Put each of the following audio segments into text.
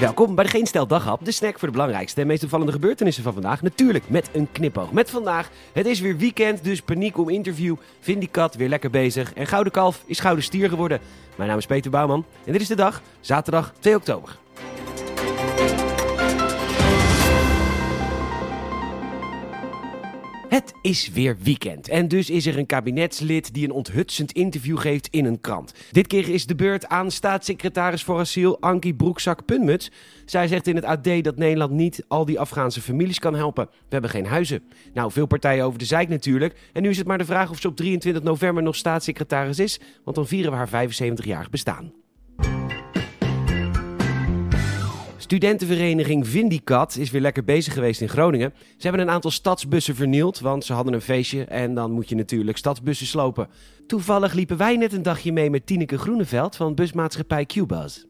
Welkom bij de Geen Stel Daghap, de snack voor de belangrijkste en meest opvallende gebeurtenissen van vandaag. Natuurlijk met een knipoog. Met vandaag, het is weer weekend, dus paniek om interview. Kat weer lekker bezig en Gouden Kalf is Gouden Stier geworden. Mijn naam is Peter Bouwman en dit is de dag, zaterdag 2 oktober. Het is weer weekend en dus is er een kabinetslid die een onthutsend interview geeft in een krant. Dit keer is de beurt aan staatssecretaris voor asiel Ankie Broekzak-Punmuts. Zij zegt in het AD dat Nederland niet al die Afghaanse families kan helpen. We hebben geen huizen. Nou, veel partijen over de zijk natuurlijk. En nu is het maar de vraag of ze op 23 november nog staatssecretaris is, want dan vieren we haar 75-jarig bestaan. Studentenvereniging Vindicat is weer lekker bezig geweest in Groningen. Ze hebben een aantal stadsbussen vernield, want ze hadden een feestje en dan moet je natuurlijk stadsbussen slopen. Toevallig liepen wij net een dagje mee met Tineke Groeneveld van busmaatschappij Qbuzz.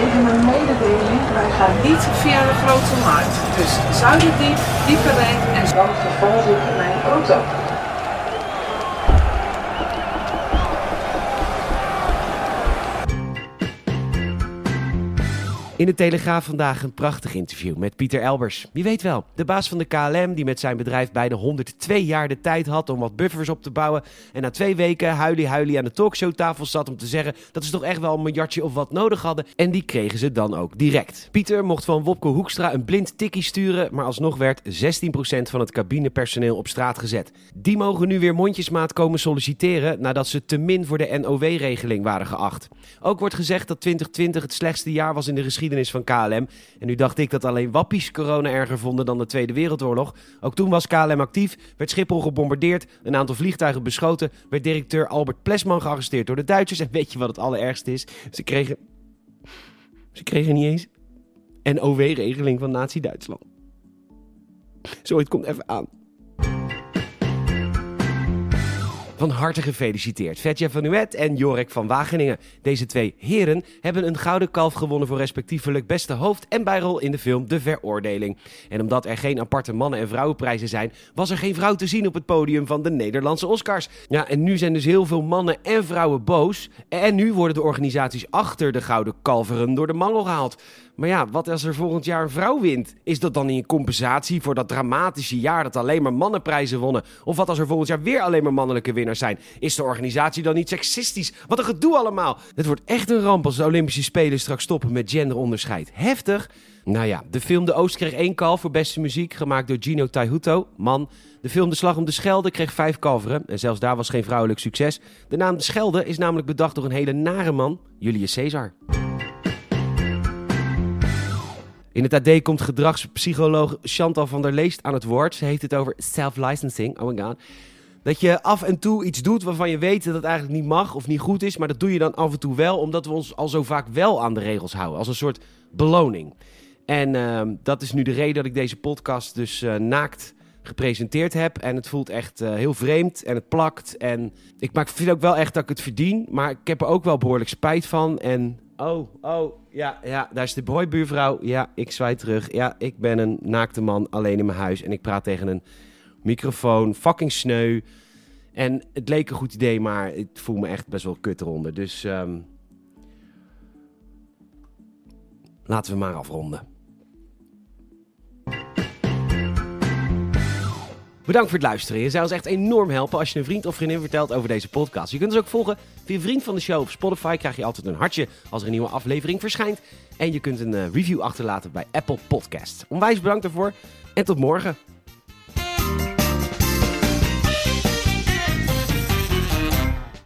Even een mededeling, wij gaan niet via de grote markt. Dus Zuiderdiep, Dieperijn en dan vervolg ik mijn auto. In de Telegraaf vandaag een prachtig interview met Pieter Elbers. Wie weet wel, de baas van de KLM die met zijn bedrijf bijna 102 jaar de tijd had om wat buffers op te bouwen. En na twee weken huilie huilie aan de talkshowtafel zat om te zeggen dat ze toch echt wel een miljardje of wat nodig hadden. En die kregen ze dan ook direct. Pieter mocht van Wopke Hoekstra een blind tikkie sturen, maar alsnog werd 16% van het cabinepersoneel op straat gezet. Die mogen nu weer mondjesmaat komen solliciteren nadat ze te min voor de NOW-regeling waren geacht. Ook wordt gezegd dat 2020 het slechtste jaar was in de geschiedenis geschiedenis van KLM. En nu dacht ik dat alleen wappies corona erger vonden dan de Tweede Wereldoorlog. Ook toen was KLM actief, werd Schiphol gebombardeerd, een aantal vliegtuigen beschoten, werd directeur Albert Plesman gearresteerd door de Duitsers. En weet je wat het allerergste is? Ze kregen, ze kregen niet eens een OW-regeling van Nazi-Duitsland. Zoiets komt even aan. Van harte gefeliciteerd. Vetja van Nuet en Jorek van Wageningen. Deze twee heren hebben een gouden kalf gewonnen voor respectievelijk beste hoofd- en bijrol in de film De Veroordeling. En omdat er geen aparte mannen- en vrouwenprijzen zijn, was er geen vrouw te zien op het podium van de Nederlandse Oscars. Ja, en nu zijn dus heel veel mannen en vrouwen boos. En nu worden de organisaties achter de gouden kalveren door de mangel gehaald. Maar ja, wat als er volgend jaar een vrouw wint? Is dat dan een compensatie voor dat dramatische jaar dat alleen maar mannenprijzen wonnen? Of wat als er volgend jaar weer alleen maar mannelijke winnaars zijn? Is de organisatie dan niet seksistisch? Wat een gedoe allemaal! Het wordt echt een ramp als de Olympische Spelen straks stoppen met genderonderscheid. Heftig! Nou ja, de film De Oost kreeg één kalf voor beste muziek, gemaakt door Gino Taihuto, man. De film De Slag om de Schelde kreeg vijf kalveren en zelfs daar was geen vrouwelijk succes. De naam De Schelde is namelijk bedacht door een hele nare man, Julius Caesar. In het AD komt gedragspsycholoog Chantal van der Leest aan het woord. Ze heeft het over self-licensing. Oh my god. Dat je af en toe iets doet waarvan je weet dat het eigenlijk niet mag of niet goed is. Maar dat doe je dan af en toe wel, omdat we ons al zo vaak wel aan de regels houden. Als een soort beloning. En uh, dat is nu de reden dat ik deze podcast dus uh, naakt gepresenteerd heb. En het voelt echt uh, heel vreemd en het plakt. En ik maak, vind ook wel echt dat ik het verdien. Maar ik heb er ook wel behoorlijk spijt van. En Oh, oh, ja, ja, daar is de boybuurvrouw. Ja, ik zwaai terug. Ja, ik ben een naakte man alleen in mijn huis en ik praat tegen een microfoon. Fucking sneu. En het leek een goed idee, maar ik voel me echt best wel kut eronder. Dus um, laten we maar afronden. Bedankt voor het luisteren. Je zou ons echt enorm helpen als je een vriend of vriendin vertelt over deze podcast. Je kunt ons ook volgen via Vriend van de Show op Spotify. Krijg je altijd een hartje als er een nieuwe aflevering verschijnt. En je kunt een review achterlaten bij Apple Podcasts. Onwijs bedankt daarvoor en tot morgen.